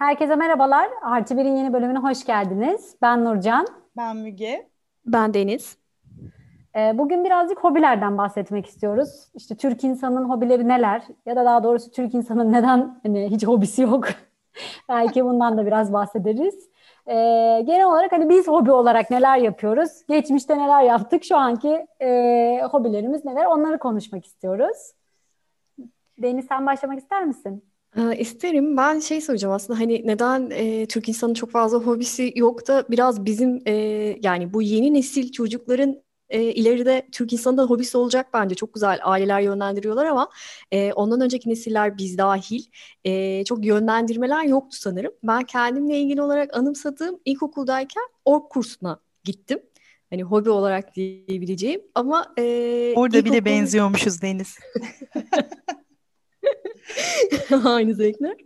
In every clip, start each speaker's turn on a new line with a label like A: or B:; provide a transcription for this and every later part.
A: Herkese merhabalar. Artı Bir'in yeni bölümüne hoş geldiniz. Ben Nurcan.
B: Ben Müge.
C: Ben Deniz.
A: Ee, bugün birazcık hobilerden bahsetmek istiyoruz. İşte Türk insanının hobileri neler? Ya da daha doğrusu Türk insanın neden hani hiç hobisi yok? Belki bundan da biraz bahsederiz. Ee, genel olarak hani biz hobi olarak neler yapıyoruz? Geçmişte neler yaptık? Şu anki e, hobilerimiz neler? Onları konuşmak istiyoruz. Deniz sen başlamak ister misin?
C: Ee, isterim. Ben şey soracağım aslında hani neden e, Türk insanın çok fazla hobisi yok da biraz bizim e, yani bu yeni nesil çocukların e, ileride Türk insanı da hobisi olacak bence. Çok güzel aileler yönlendiriyorlar ama e, ondan önceki nesiller biz dahil e, çok yönlendirmeler yoktu sanırım. Ben kendimle ilgili olarak anımsadığım ilkokuldayken ork kursuna gittim. Hani hobi olarak diyebileceğim ama e,
B: Orada ilkokul... bile benziyormuşuz Deniz.
C: Aynı zevkler.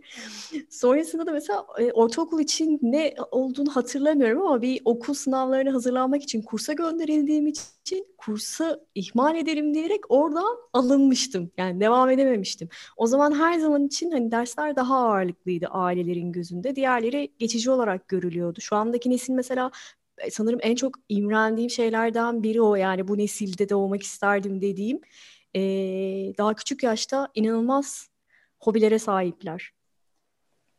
C: Sonrasında da mesela e, ortaokul için ne olduğunu hatırlamıyorum ama bir okul sınavlarına hazırlanmak için kursa gönderildiğim için kursa ihmal ederim diyerek oradan alınmıştım. Yani devam edememiştim. O zaman her zaman için hani dersler daha ağırlıklıydı ailelerin gözünde. Diğerleri geçici olarak görülüyordu. Şu andaki nesil mesela e, sanırım en çok imrendiğim şeylerden biri o. Yani bu nesilde doğmak isterdim dediğim. Ee, daha küçük yaşta inanılmaz hobilere sahipler.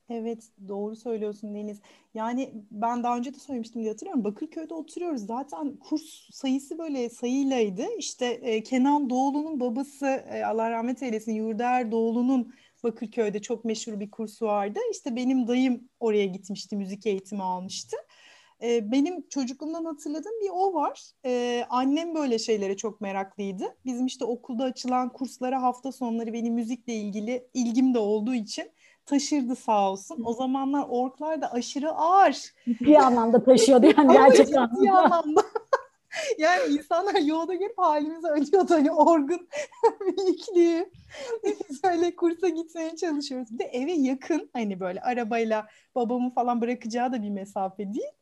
B: Evet doğru söylüyorsun Deniz. Yani ben daha önce de söylemiştim diye hatırlıyorum. Bakırköy'de oturuyoruz. Zaten kurs sayısı böyle sayıylaydı. İşte e, Kenan Doğulu'nun babası e, Allah rahmet eylesin Yurdaer Doğulu'nun Bakırköy'de çok meşhur bir kursu vardı. İşte benim dayım oraya gitmişti, müzik eğitimi almıştı. E, benim çocukluğumdan hatırladığım bir o var. E, annem böyle şeylere çok meraklıydı. Bizim işte okulda açılan kurslara hafta sonları benim müzikle ilgili ilgim de olduğu için taşırdı sağ olsun. O zamanlar orklar da aşırı ağır.
A: Bir anlamda taşıyordu yani gerçek anlamda. Bir anlamda.
B: yani insanlar yolda gelip halimize acıyordu hani orgun büyüklüğü. Biz öyle kursa gitmeye çalışıyoruz. Bir de eve yakın hani böyle arabayla babamı falan bırakacağı da bir mesafe değil.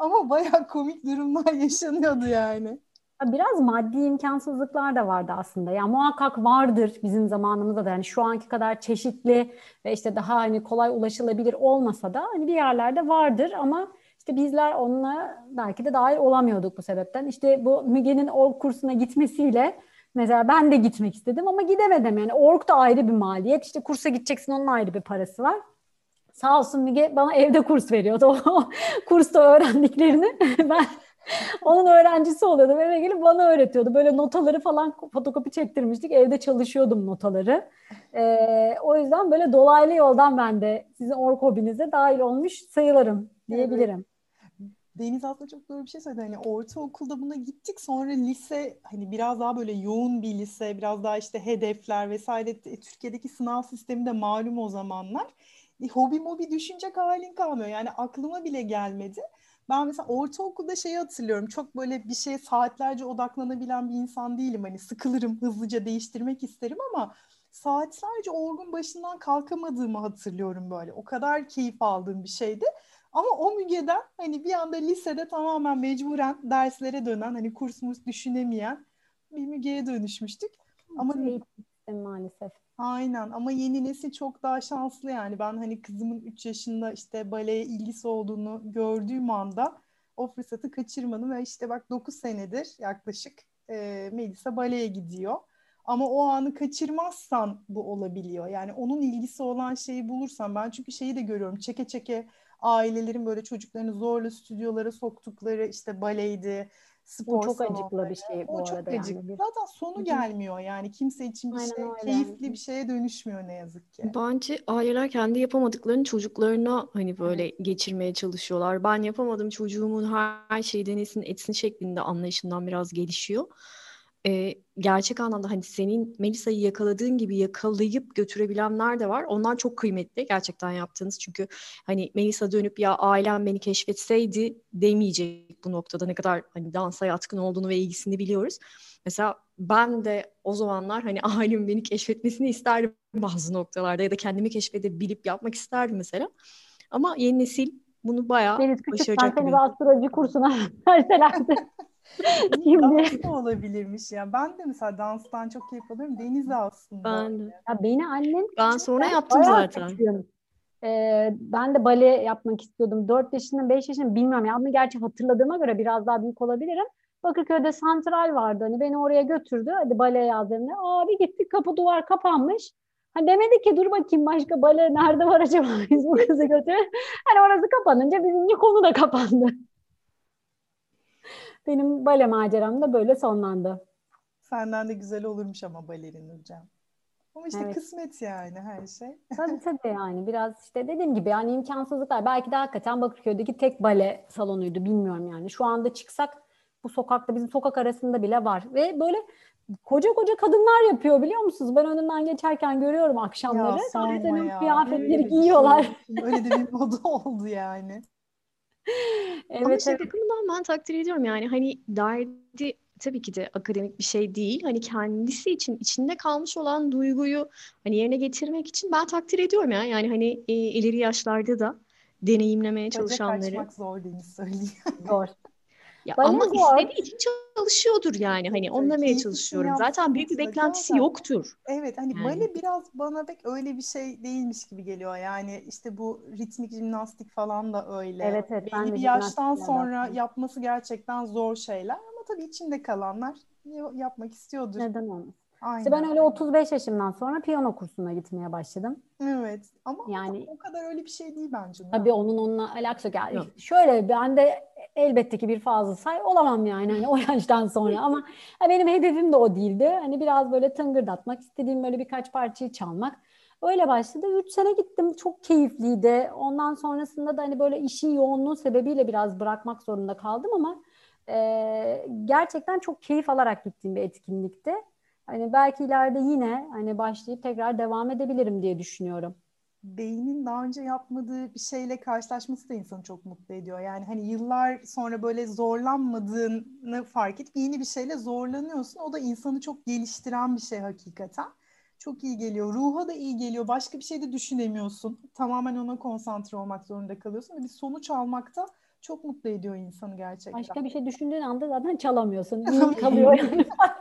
B: Ama bayağı komik durumlar yaşanıyordu yani.
A: Biraz maddi imkansızlıklar da vardı aslında. Yani muhakkak vardır bizim zamanımızda da. Yani şu anki kadar çeşitli ve işte daha hani kolay ulaşılabilir olmasa da hani bir yerlerde vardır ama işte bizler onunla belki de dahil olamıyorduk bu sebepten. İşte bu Müge'nin org kursuna gitmesiyle mesela ben de gitmek istedim ama gidemedim. Yani org da ayrı bir maliyet. İşte kursa gideceksin onun ayrı bir parası var. Sağ olsun Müge bana evde kurs veriyordu. O kursta öğrendiklerini ben onun öğrencisi oluyordum. Eve gelip bana öğretiyordu. Böyle notaları falan fotokopi çektirmiştik. Evde çalışıyordum notaları. Ee, o yüzden böyle dolaylı yoldan ben de sizin ork hobinize dahil olmuş sayılırım diyebilirim.
B: Deniz aslında çok doğru bir şey söyledi. Hani ortaokulda buna gittik. Sonra lise hani biraz daha böyle yoğun bir lise, biraz daha işte hedefler vesaire. Türkiye'deki sınav sistemi de malum o zamanlar hobi mobi düşünecek halin kalmıyor. Yani aklıma bile gelmedi. Ben mesela ortaokulda şeyi hatırlıyorum. Çok böyle bir şeye saatlerce odaklanabilen bir insan değilim. Hani sıkılırım, hızlıca değiştirmek isterim ama saatlerce orgun başından kalkamadığımı hatırlıyorum böyle. O kadar keyif aldığım bir şeydi. Ama o mügeden hani bir anda lisede tamamen mecburen derslere dönen, hani kurs murs düşünemeyen bir mügeye dönüşmüştük.
A: Ama maalesef.
B: Aynen ama yeni nesil çok daha şanslı yani. Ben hani kızımın 3 yaşında işte baleye ilgisi olduğunu gördüğüm anda o fırsatı kaçırmadım ve işte bak 9 senedir yaklaşık e, Melisa baleye gidiyor. Ama o anı kaçırmazsan bu olabiliyor. Yani onun ilgisi olan şeyi bulursan ben çünkü şeyi de görüyorum. Çeke çeke ailelerin böyle çocuklarını zorla stüdyolara soktukları işte baleydi,
A: spor o çok acıklı bir şey bu o
B: çok arada. Acıklı. Yani. Zaten sonu gelmiyor yani kimse için bir Aynen şey öyle. keyifli bir şeye dönüşmüyor ne yazık ki.
C: Bence aileler kendi yapamadıklarını çocuklarına hani böyle geçirmeye çalışıyorlar. Ben yapamadım çocuğumun her şeyi denesin etsin şeklinde anlayışından biraz gelişiyor e, gerçek anlamda hani senin Melisa'yı yakaladığın gibi yakalayıp götürebilenler de var. Onlar çok kıymetli gerçekten yaptığınız. Çünkü hani Melisa dönüp ya ailem beni keşfetseydi demeyecek bu noktada ne kadar hani dansa yatkın olduğunu ve ilgisini biliyoruz. Mesela ben de o zamanlar hani ailemin beni keşfetmesini isterdim bazı noktalarda ya da kendimi keşfedebilip yapmak isterdim mesela. Ama yeni nesil bunu bayağı Deniz başaracak.
A: Seni bir astroloji kursuna verselerdi.
B: Şimdi... Dans da olabilirmiş ya. Ben de mesela danstan çok keyif alıyorum. Deniz de aslında.
C: Ben de.
A: Ya beni annem
C: ben sonra yaptım zaten.
A: Kaçıyorum. e, ben de bale yapmak istiyordum. 4 yaşında, 5 yaşında bilmiyorum. Ya bunu gerçi hatırladığıma göre biraz daha büyük olabilirim. Bakırköy'de santral vardı. Hani beni oraya götürdü. Hadi bale yazdığımda. Abi gittik kapı duvar kapanmış. Hani demedi ki dur bakayım başka bale nerede var acaba biz bu kızı götür. Hani orası kapanınca bizim konu da kapandı. Benim bale maceram da böyle sonlandı.
B: Senden de güzel olurmuş ama balerin hocam. Ama işte evet. kısmet yani her şey.
A: Tabii tabii yani biraz işte dediğim gibi yani imkansızlıklar. Belki de hakikaten Bakırköy'deki tek bale salonuydu bilmiyorum yani. Şu anda çıksak bu sokakta bizim sokak arasında bile var. Ve böyle koca koca kadınlar yapıyor biliyor musunuz? Ben önünden geçerken görüyorum akşamları. Ya, Zaten kıyafetleri giyiyorlar.
B: Şey. Öyle de bir moda oldu yani.
C: Evet, Ama şey evet. bakımından ben takdir ediyorum yani hani derdi tabii ki de akademik bir şey değil. Hani kendisi için içinde kalmış olan duyguyu hani yerine getirmek için ben takdir ediyorum ya. Yani hani e, ileri yaşlarda da deneyimlemeye çalışanları.
B: Kaçmak zor değil söyleyeyim.
A: Zor.
C: Ya Bana ama zor. istediği için çalışıyordur yani. Hani demeye çalışıyorum. Zaten büyük bir beklentisi yoktur.
B: Evet hani yani. bale biraz bana pek öyle bir şey değilmiş gibi geliyor. Yani işte bu ritmik jimnastik falan da öyle.
A: Evet evet.
B: Belli bir yaştan sonra yapması gerçekten zor şeyler tabii içinde kalanlar yapmak istiyordur.
A: Neden olmasın? Aynen. İşte ben öyle 35 yaşımdan sonra piyano kursuna gitmeye başladım.
B: Evet ama yani o kadar öyle bir şey değil bence.
A: Tabii onun onunla alakası geldi. Yok. Şöyle ben de elbette ki bir fazla say olamam yani hani o yaştan sonra ama benim hedefim de o değildi. Hani biraz böyle tıngırdatmak, istediğim böyle birkaç parçayı çalmak. Öyle başladı. Üç sene gittim. Çok keyifliydi. Ondan sonrasında da hani böyle işin yoğunluğu sebebiyle biraz bırakmak zorunda kaldım ama e, gerçekten çok keyif alarak gittiğim bir etkinlikti. Hani belki ileride yine hani başlayıp tekrar devam edebilirim diye düşünüyorum.
B: Beynin daha önce yapmadığı bir şeyle karşılaşması da insanı çok mutlu ediyor. Yani hani yıllar sonra böyle zorlanmadığını fark edip yeni bir şeyle zorlanıyorsun. O da insanı çok geliştiren bir şey hakikaten. Çok iyi geliyor. Ruha da iyi geliyor. Başka bir şey de düşünemiyorsun. Tamamen ona konsantre olmak zorunda kalıyorsun. Ve bir sonuç almakta çok mutlu ediyor insanı gerçekten.
A: Başka bir şey düşündüğün anda zaten çalamıyorsun. Kalıyor yani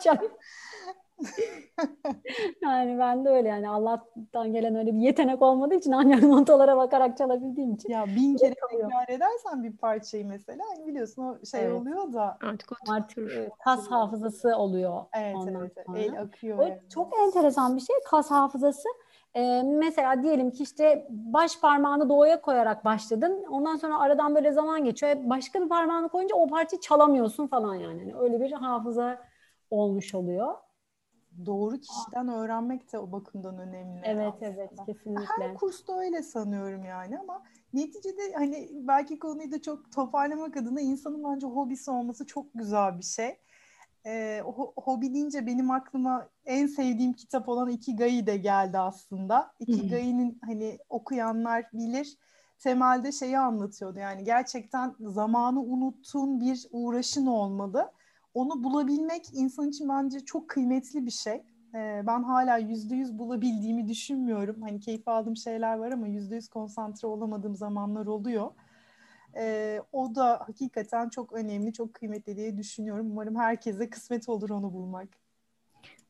A: yani ben de öyle yani Allah'tan gelen öyle bir yetenek olmadığı için ancak notalara bakarak çalabildiğim için.
B: Ya bin kere tekrar edersen bir parçayı mesela hani biliyorsun o şey evet. oluyor da.
C: Artık,
A: artık e, kas hafızası oluyor.
B: Evet ondan evet sonra. el akıyor.
A: O yani. Çok enteresan bir şey kas hafızası. Ee, mesela diyelim ki işte baş parmağını doğuya koyarak başladın. Ondan sonra aradan böyle zaman geçiyor. Başka bir parmağını koyunca o parçayı çalamıyorsun falan yani. yani öyle bir hafıza olmuş oluyor.
B: Doğru kişiden öğrenmek de o bakımdan önemli.
A: Evet aslında. evet kesinlikle.
B: Her kursta öyle sanıyorum yani ama neticede hani belki konuyu da çok toparlamak adına insanın bence hobisi olması çok güzel bir şey e, ho- hobi deyince benim aklıma en sevdiğim kitap olan Ikigai de geldi aslında. Ikigai'nin hani okuyanlar bilir temelde şeyi anlatıyordu yani gerçekten zamanı unuttuğun bir uğraşın olmalı. Onu bulabilmek insan için bence çok kıymetli bir şey. Ee, ben hala yüzde yüz bulabildiğimi düşünmüyorum. Hani keyif aldığım şeyler var ama yüzde yüz konsantre olamadığım zamanlar oluyor. E, o da hakikaten çok önemli, çok kıymetli diye düşünüyorum. Umarım herkese kısmet olur onu bulmak.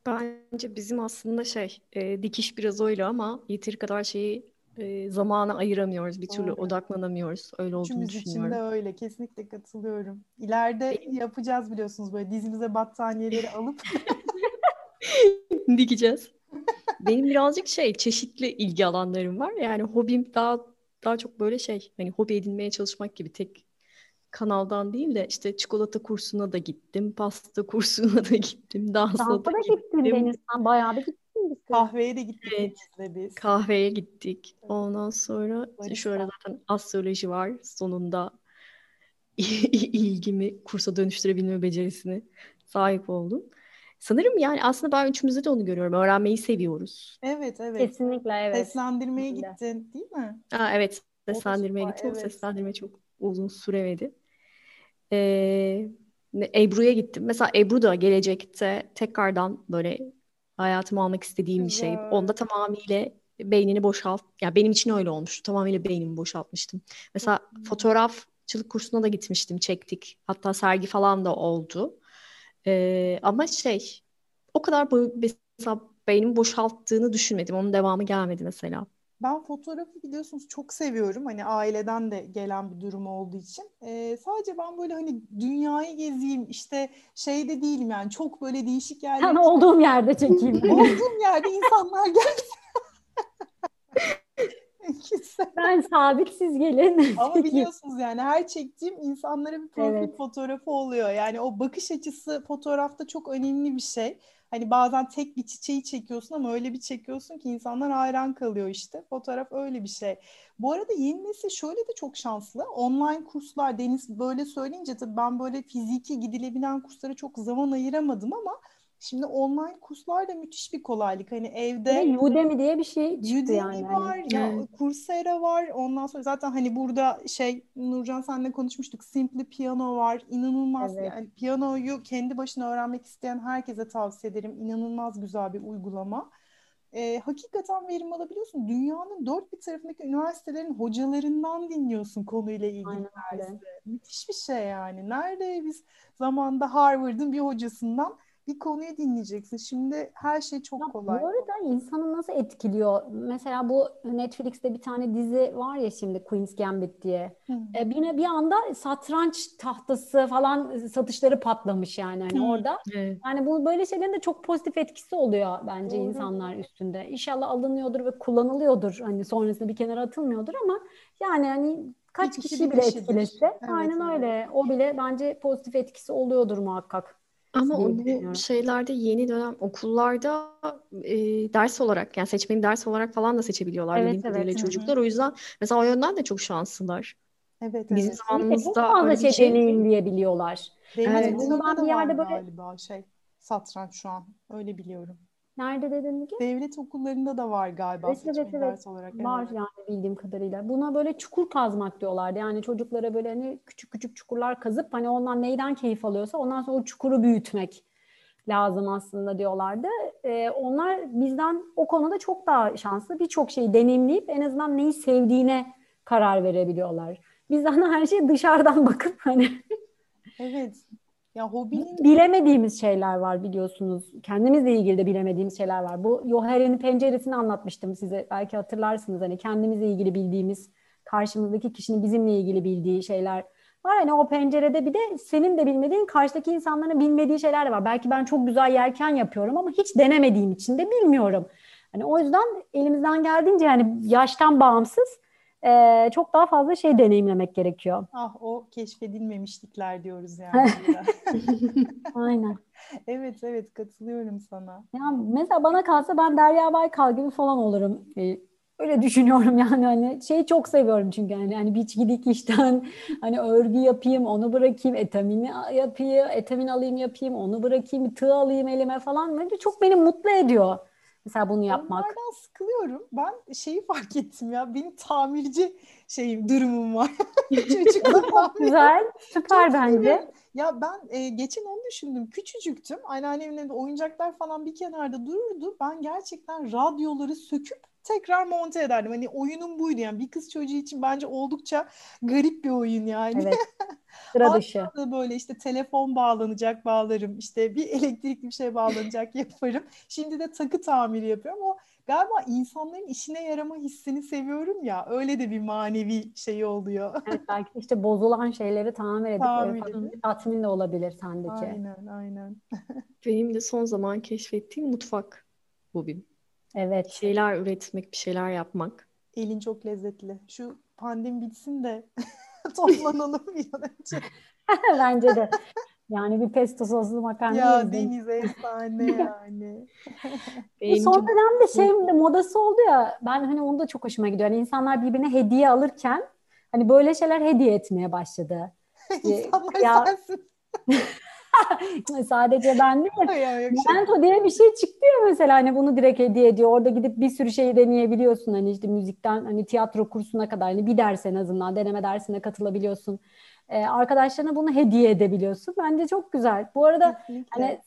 C: Bence bizim aslında şey e, dikiş biraz öyle ama yeteri kadar şeyi e, zamana ayıramıyoruz. Bir türlü Doğru. odaklanamıyoruz. Öyle olduğunu Üçümüz düşünüyorum.
B: için de öyle. Kesinlikle katılıyorum. İleride yapacağız biliyorsunuz böyle dizimize battaniyeleri alıp
C: dikeceğiz. Benim birazcık şey çeşitli ilgi alanlarım var. Yani hobim daha daha çok böyle şey hani hobi edinmeye çalışmak gibi tek kanaldan değil de işte çikolata kursuna da gittim, pasta kursuna da gittim, dansa
A: da, da gittim. Deniz, sen bayağı da gittin.
B: Kahveye de gittik
C: evet. biz. Kahveye gittik. Ondan sonra Barista. şöyle zaten astroloji var. Sonunda ilgimi kursa dönüştürebilme becerisine sahip oldum. Sanırım yani aslında ben üçümüzde de onu görüyorum. Öğrenmeyi seviyoruz.
B: Evet evet.
A: Kesinlikle evet.
B: Seslendirmeye gittin değil mi?
C: Aa, evet seslendirmeye gittim. Evet. Seslendirme çok uzun süremedi. Ee, Ebru'ya gittim. Mesela Ebru da gelecekte tekrardan böyle hayatımı almak istediğim bir şey. Onda tamamıyla beynini boşalt. Ya yani benim için öyle olmuştu. Tamamıyla beynimi boşaltmıştım. Mesela fotoğrafçılık kursuna da gitmiştim, çektik. Hatta sergi falan da oldu. Ee, ama şey o kadar mesela beynimi boşalttığını düşünmedim. Onun devamı gelmedi mesela.
B: Ben fotoğrafı biliyorsunuz çok seviyorum. Hani aileden de gelen bir durum olduğu için. Ee, sadece ben böyle hani dünyayı gezeyim işte şeyde değilim yani çok böyle değişik yerler.
A: Yani olduğum yerde çekeyim.
B: olduğum yerde insanlar gelsin.
A: Ben sabit siz gelin.
B: Ama biliyorsunuz yani her çektiğim insanlara bir profil evet. fotoğrafı oluyor. Yani o bakış açısı fotoğrafta çok önemli bir şey. Hani bazen tek bir çiçeği çekiyorsun ama öyle bir çekiyorsun ki insanlar hayran kalıyor işte. Fotoğraf öyle bir şey. Bu arada yeni nesil şöyle de çok şanslı. Online kurslar Deniz böyle söyleyince tabii ben böyle fiziki gidilebilen kurslara çok zaman ayıramadım ama Şimdi online kurslar da müthiş bir kolaylık. Hani evde
A: Ve Udemy diye bir şey çıktı
B: Udemy
A: yani.
B: var, ya Coursera var. Ondan sonra zaten hani burada şey Nurcan seninle konuşmuştuk. Simply Piano var. İnanılmaz evet. yani piyanoyu kendi başına öğrenmek isteyen herkese tavsiye ederim. İnanılmaz güzel bir uygulama. Ee, hakikaten verim alabiliyorsun. Dünyanın dört bir tarafındaki üniversitelerin hocalarından dinliyorsun konuyla ilgili dersi. Müthiş bir şey yani. Nerede biz zamanda Harvard'ın bir hocasından bir konuyu dinleyeceksin. Şimdi her şey çok ya, kolay.
A: Bu arada insanı nasıl etkiliyor? Mesela bu Netflix'te bir tane dizi var ya şimdi Queen's Gambit diye. Ee, yine bir anda satranç tahtası falan satışları patlamış yani hani orada. Evet. Yani bu böyle şeylerin de çok pozitif etkisi oluyor bence Doğru. insanlar üstünde. İnşallah alınıyordur ve kullanılıyordur. Hani sonrasında bir kenara atılmıyordur ama yani hani kaç kişi, kişi bile etkilese evet, aynen evet. öyle. O bile bence pozitif etkisi oluyordur muhakkak.
C: Ama o bu şeylerde yeni dönem okullarda e, ders olarak yani seçmeni ders olarak falan da seçebiliyorlar
A: Evet,
C: bildiğim kadarıyla
A: evet.
C: çocuklar. O yüzden mesela o yönden de çok şanslılar.
B: Evet
C: Bizim
B: evet.
A: Çok
C: zamanımızda
A: fazla
C: öyle bir
A: şey
C: şey
A: deneyimleyebiliyorlar.
C: Evet.
A: Ben
B: da
A: bir
B: var
A: yerde böyle
B: galiba şey satranç şu an. Öyle biliyorum.
A: Nerede dedin Müge?
B: Devlet okullarında da var galiba
A: Evet evet
B: seçmeli
A: evet
B: ders olarak.
A: var
B: Evet.
A: yani bildiğim kadarıyla. Buna böyle çukur kazmak diyorlardı. Yani çocuklara böyle hani küçük küçük çukurlar kazıp hani ondan neyden keyif alıyorsa ondan sonra o çukuru büyütmek lazım aslında diyorlardı. Ee, onlar bizden o konuda çok daha şanslı. Birçok şeyi deneyimleyip en azından neyi sevdiğine karar verebiliyorlar. Bizden her şey dışarıdan bakıp hani
B: Evet. Ya hobinin
A: bilemediğimiz şeyler var biliyorsunuz. Kendimizle ilgili de bilemediğimiz şeyler var. Bu Yoher'in penceresini anlatmıştım size. Belki hatırlarsınız hani kendimizle ilgili bildiğimiz, karşımızdaki kişinin bizimle ilgili bildiği şeyler var. Hani o pencerede bir de senin de bilmediğin, karşıdaki insanların bilmediği şeyler de var. Belki ben çok güzel yelken yapıyorum ama hiç denemediğim için de bilmiyorum. Hani o yüzden elimizden geldiğince yani yaştan bağımsız e, çok daha fazla şey deneyimlemek gerekiyor.
B: ah o keşfedilmemişlikler diyoruz yani.
A: Aynen.
B: Evet evet katılıyorum sana.
A: Ya mesela bana kalsa ben Derya Baykal gibi falan olurum. Ee, öyle düşünüyorum yani hani şeyi çok seviyorum çünkü hani hani biçki dikişten hani örgü yapayım onu bırakayım etamini yapayım etamin alayım yapayım onu bırakayım tığ alayım elime falan böyle çok beni mutlu ediyor. Mesela bunu yapmak.
B: Onlardan sıkılıyorum. Ben şeyi fark ettim ya. Benim tamirci şeyim durumum var. Çocukluğumdan
A: Çok güzel. Süper bence.
B: Ya ben e, geçen onu düşündüm. Küçücüktüm. Anneannemin evinde oyuncaklar falan bir kenarda dururdu. Ben gerçekten radyoları söküp tekrar monte ederdim. Hani oyunum buydu yani. Bir kız çocuğu için bence oldukça garip bir oyun yani.
A: Evet. Sıra dışı.
B: Hatta böyle işte telefon bağlanacak bağlarım. İşte bir elektrikli bir şey bağlanacak yaparım. Şimdi de takı tamiri yapıyorum ama galiba insanların işine yarama hissini seviyorum ya. Öyle de bir manevi şey oluyor.
A: Evet belki işte bozulan şeyleri tamir edip
B: Tamir edip.
A: tatmin de olabilir sendeki.
B: Aynen aynen.
C: benim de son zaman keşfettiğim mutfak hobim. Bir
A: Evet.
C: şeyler üretmek, bir şeyler yapmak.
B: Elin çok lezzetli. Şu pandemi bitsin de toplanalım bir an önce.
A: Bence de. Yani bir pesto soslu makarna
B: Ya deniz efsane yani.
A: Bu son dönemde şey de modası oldu ya ben hani onu da çok hoşuma gidiyor. Yani insanlar birbirine hediye alırken hani böyle şeyler hediye etmeye başladı.
B: İnsanlar
A: ya-
B: sensin.
A: Sadece ben değil.
B: Yok şey.
A: Memento diye bir şey çıktı ya mesela hani bunu direkt hediye ediyor. Orada gidip bir sürü şeyi deneyebiliyorsun. Hani işte müzikten hani tiyatro kursuna kadar hani bir ders en azından deneme dersine katılabiliyorsun. Ee, arkadaşlarına bunu hediye edebiliyorsun. Bence çok güzel. Bu arada
B: Kesinlikle.
A: Hani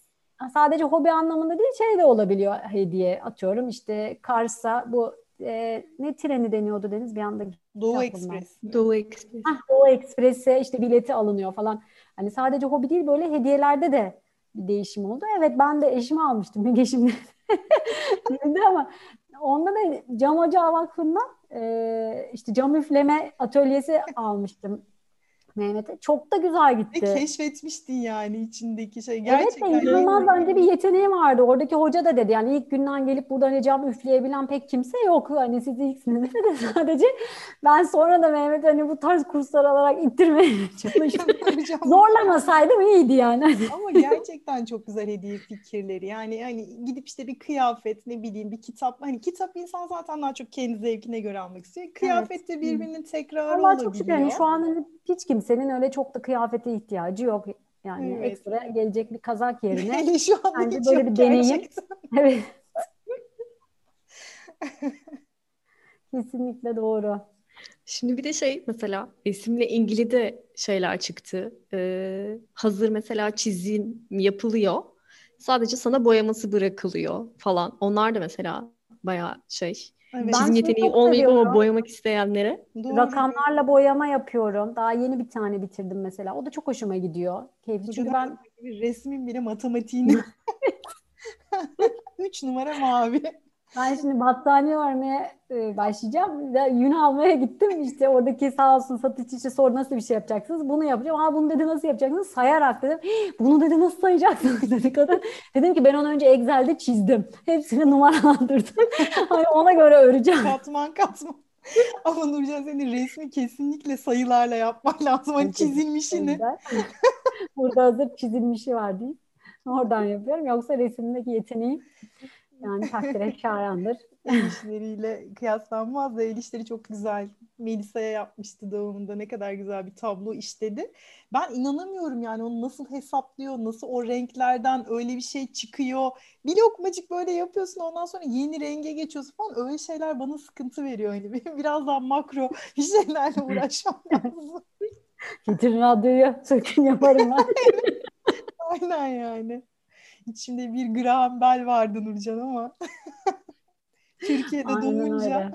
A: sadece hobi anlamında değil şey de olabiliyor hediye atıyorum işte Kars'a bu e, ne treni deniyordu Deniz bir anda
B: Doğu. Ekspres.
C: Doğu Ekspres.
A: Hah, Doğu Ekspres'e işte bileti alınıyor falan. Hani sadece hobi değil böyle hediyelerde de bir değişim oldu. Evet ben de eşime almıştım Müge şimdi ama onda da Cam Ocağı Vakfı'ndan e, işte cam üfleme atölyesi almıştım Mehmet'e. Çok da güzel gitti.
B: Ve keşfetmiştin yani içindeki şey. Gerçekten
A: evet de inanılmaz bence bir yeteneği vardı. Oradaki hoca da dedi yani ilk günden gelip burada hani cam üfleyebilen pek kimse yok. Hani siz ilksiniz de sadece ben sonra da Mehmet hani bu tarz kurslar alarak ittirmeye çalıştım. Zorlamasaydım iyiydi yani.
B: Ama gerçekten çok güzel hediye fikirleri. Yani hani gidip işte bir kıyafet ne bileyim bir kitap. Hani kitap insan zaten daha çok kendi zevkine göre almak istiyor. Kıyafet de birbirinin tekrarı Allah olabiliyor. çok şükür. Yani
A: şu an hani hiç kimsenin öyle çok da kıyafete ihtiyacı yok. Yani evet. ekstra gelecek bir kazak yerine
B: şu an bence böyle bir deneyim.
A: evet. Kesinlikle doğru.
C: Şimdi bir de şey mesela resimle ilgili de şeyler çıktı. Ee, hazır mesela çizim yapılıyor. Sadece sana boyaması bırakılıyor falan. Onlar da mesela bayağı şey Evet. Çizim yeteneği olmayıp ama boyamak isteyenlere.
A: Doğru. Rakamlarla boyama yapıyorum. Daha yeni bir tane bitirdim mesela. O da çok hoşuma gidiyor. Keyifli. Çünkü ben
B: resmin bile matematiğini. Üç numara mavi.
A: Ben şimdi battaniye örmeye e, başlayacağım. Yün almaya gittim. İşte oradaki sağ olsun satış işte sordu nasıl bir şey yapacaksınız? Bunu yapacağım. Aa bunu dedi nasıl yapacaksınız? Sayarak dedim. Bunu dedi nasıl sayacaksınız dedi kadın. Dedim ki ben onu önce Excel'de çizdim. Hepsini numaralandırdım. hani ona göre öreceğim.
B: Katman katman. Ama Nurcan senin resmi kesinlikle sayılarla yapman lazım. Hani çizilmişini.
A: Burada hazır çizilmişi var değil. Oradan yapıyorum. Yoksa resimdeki yeteneğim yani takdire şayandır.
B: El işleriyle kıyaslanmaz da el işleri çok güzel. Melisa'ya yapmıştı doğumunda ne kadar güzel bir tablo işledi. Ben inanamıyorum yani onu nasıl hesaplıyor, nasıl o renklerden öyle bir şey çıkıyor. Bir lokmacık böyle yapıyorsun ondan sonra yeni renge geçiyorsun falan öyle şeyler bana sıkıntı veriyor. Hani benim biraz daha makro bir şeylerle uğraşmam lazım.
A: Getirin radyoyu sökün yaparım ben.
B: Aynen yani. İçimde bir Graham Bell vardı Nurcan ama Türkiye'de Aynen doğunca. Öyle.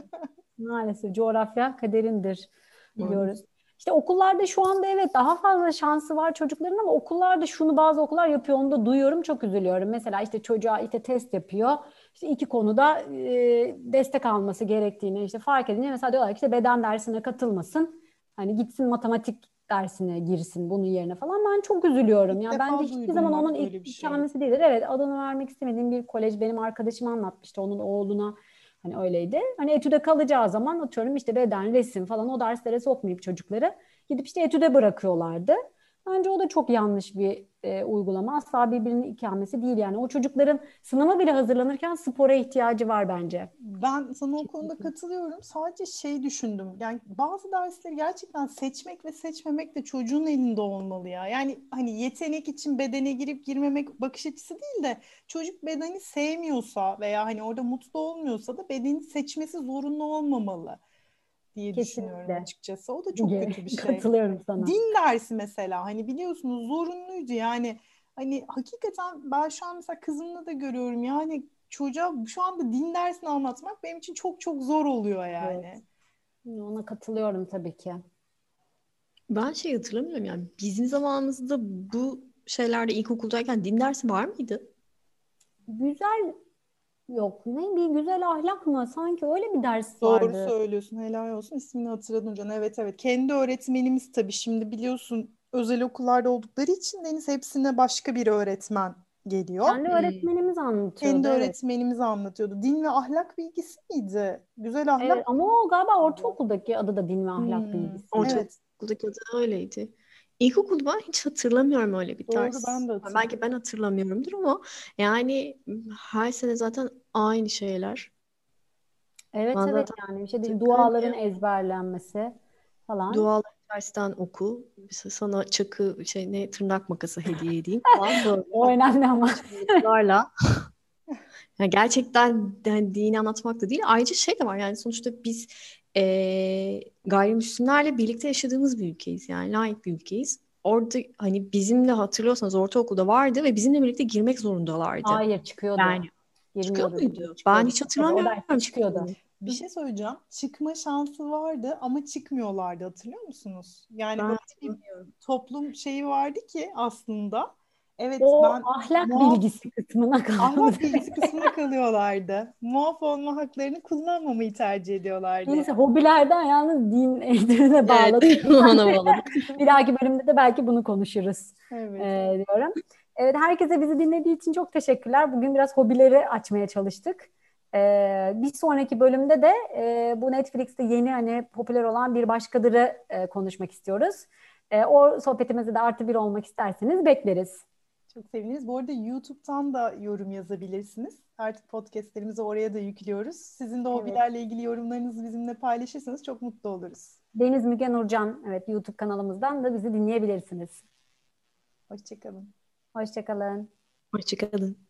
A: Maalesef coğrafya kaderindir biliyoruz. Evet. İşte okullarda şu anda evet daha fazla şansı var çocukların ama okullarda şunu bazı okullar yapıyor onu da duyuyorum çok üzülüyorum. Mesela işte çocuğa işte test yapıyor. İşte iki konuda e, destek alması gerektiğini işte fark edince mesela diyorlar ki işte beden dersine katılmasın. Hani gitsin matematik dersine girsin bunun yerine falan. Ben çok üzülüyorum. Yani bence hiçbir zaman onun ilk şey. ikamesi değildir. Evet adını vermek istemediğim bir kolej benim arkadaşım anlatmıştı onun oğluna hani öyleydi. Hani etüde kalacağı zaman atıyorum işte beden, resim falan o derslere sokmayıp çocukları gidip işte etüde bırakıyorlardı. Bence o da çok yanlış bir e, uygulama. Asla birbirinin ikamesi değil yani. O çocukların sınava bile hazırlanırken spora ihtiyacı var bence.
B: Ben sana o konuda katılıyorum. Sadece şey düşündüm. Yani bazı dersleri gerçekten seçmek ve seçmemek de çocuğun elinde olmalı ya. Yani hani yetenek için bedene girip girmemek bakış açısı değil de çocuk bedeni sevmiyorsa veya hani orada mutlu olmuyorsa da bedeni seçmesi zorunlu olmamalı diye Kesinlikle. düşünüyorum açıkçası. O da çok kötü bir şey.
A: Katılıyorum sana.
B: Din dersi mesela hani biliyorsunuz zorunluydu yani hani hakikaten ben şu an mesela kızımla da görüyorum yani çocuğa şu anda din dersini anlatmak benim için çok çok zor oluyor yani.
A: Evet. Ona katılıyorum tabii ki.
C: Ben şey hatırlamıyorum yani bizim zamanımızda bu şeylerde ilkokuldayken din dersi var mıydı?
A: Güzel Yok ne bir güzel ahlak mı? Sanki öyle bir ders
B: Doğru
A: vardı.
B: Doğru söylüyorsun. Helal olsun. İsmini hatırladım Can. Evet evet. Kendi öğretmenimiz tabii şimdi biliyorsun özel okullarda oldukları için Deniz hepsine başka bir öğretmen geliyor.
A: Kendi hmm. öğretmenimiz anlatıyordu.
B: Kendi evet. öğretmenimiz anlatıyordu. Din ve ahlak bilgisi miydi? Güzel ahlak. Evet,
A: ama o galiba ortaokuldaki adı da din ve ahlak hmm. bilgisi.
C: Ortaokuldaki evet. adı öyleydi. İlkokulda ben hiç hatırlamıyorum öyle bir
B: Doğru,
C: ders.
B: ben de
C: Belki ben hatırlamıyorumdur ama yani her sene zaten aynı şeyler.
A: Evet ben evet yani bir şey değil. Duaların ezberlenmesi falan.
C: Duaları dersten oku. Sana çakı şey ne tırnak makası hediye edeyim falan
A: o önemli ama.
C: Yani gerçekten yani dini anlatmak da değil. Ayrıca şey de var yani sonuçta biz e, gayrimüslimlerle birlikte yaşadığımız bir ülkeyiz. Yani layık bir ülkeyiz. Orada hani bizimle hatırlıyorsanız ortaokulda vardı ve bizimle birlikte girmek zorundalardı.
A: Hayır çıkıyordu.
C: Yani çıkıyor muydu? Çıkıyordu. Ben hiç hatırlamıyorum.
A: O çıkıyordu.
B: Bir şey söyleyeceğim. Çıkma şansı vardı ama çıkmıyorlardı hatırlıyor musunuz? Yani ben böyle bir toplum şeyi vardı ki aslında Evet,
A: o
B: ben
A: ahlak
B: muaf,
A: bilgisi kısmına kaldım.
B: ahlak bilgisi kısmına kalıyorlardı. Muaf olma haklarını kullanmamayı tercih ediyorlardı.
A: Neyse hobilerden yalnız din eğitimine bağladık.
C: Evet, ona bağladık.
A: Bir dahaki bölümde de belki bunu konuşuruz
B: Evet.
A: e, diyorum. Evet herkese bizi dinlediği için çok teşekkürler. Bugün biraz hobileri açmaya çalıştık. E, bir sonraki bölümde de e, bu Netflix'te yeni hani popüler olan bir başkadırı e, konuşmak istiyoruz. E, o sohbetimizde de artı bir olmak isterseniz bekleriz.
B: Çok seviniriz. Bu arada YouTube'dan da yorum yazabilirsiniz. Artık podcastlerimizi oraya da yüklüyoruz. Sizin de
A: Evet.
B: hobilerle ilgili yorumlarınızı bizimle paylaşırsanız çok mutlu oluruz.
A: Deniz Müge Nurcan evet YouTube kanalımızdan da bizi dinleyebilirsiniz.
B: Hoşçakalın.
A: Hoşçakalın.
C: Hoşçakalın.